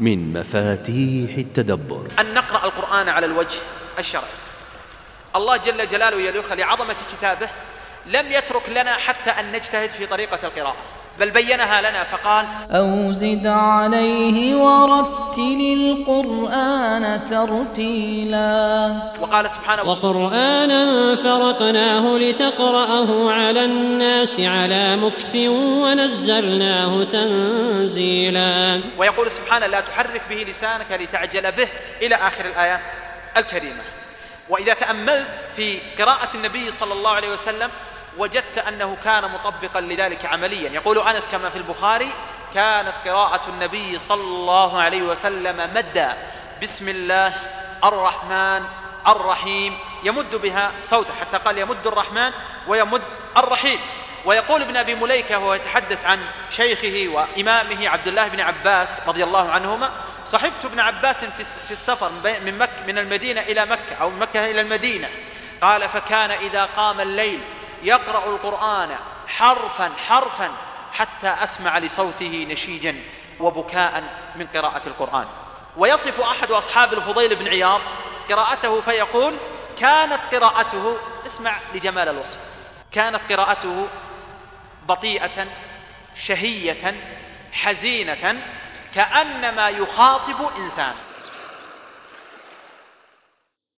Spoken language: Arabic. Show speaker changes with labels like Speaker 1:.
Speaker 1: من مفاتيح التدبر.
Speaker 2: أن نقرأ القرآن على الوجه الشرعي. الله جل جلاله يليخ لعظمة كتابه لم يترك لنا حتى أن نجتهد في طريقة القراءة. بل بينها لنا فقال
Speaker 3: أو زد عليه ورتل القرآن ترتيلا.
Speaker 2: وقال سبحانه
Speaker 4: وقرآنا فرقناه لتقرأه على الناس على مكث ونزلناه تنزيلا.
Speaker 2: ويقول سبحانه لا تحرك به لسانك لتعجل به إلى آخر الآيات الكريمة. وإذا تأملت في قراءة النبي صلى الله عليه وسلم وجدت أنه كان مطبقا لذلك عمليا. يقول أنس كما في البخاري كانت قراءة النبي صلى الله عليه وسلم مدا بسم الله الرحمن الرحيم. يمد بها صوته حتى قال يمد الرحمن ويمد الرحيم. ويقول ابن أبي مليكة وهو يتحدث عن شيخه وإمامه عبد الله بن عباس رضي الله عنهما صحبت ابن عباس في السفر من مكة من المدينة إلى مكة أو من مكة إلى المدينة. قال فكان إذا قام الليل يقرأ القرآن حرفا حرفا حتى أسمع لصوته نشيجا وبكاء من قراءة القرآن. ويصف أحد أصحاب الفضيل بن عياض قراءته فيقول كانت قراءته اسمع لجمال الوصف كانت قراءته بطيئة شهية حزينة كأنما يخاطب إنسان.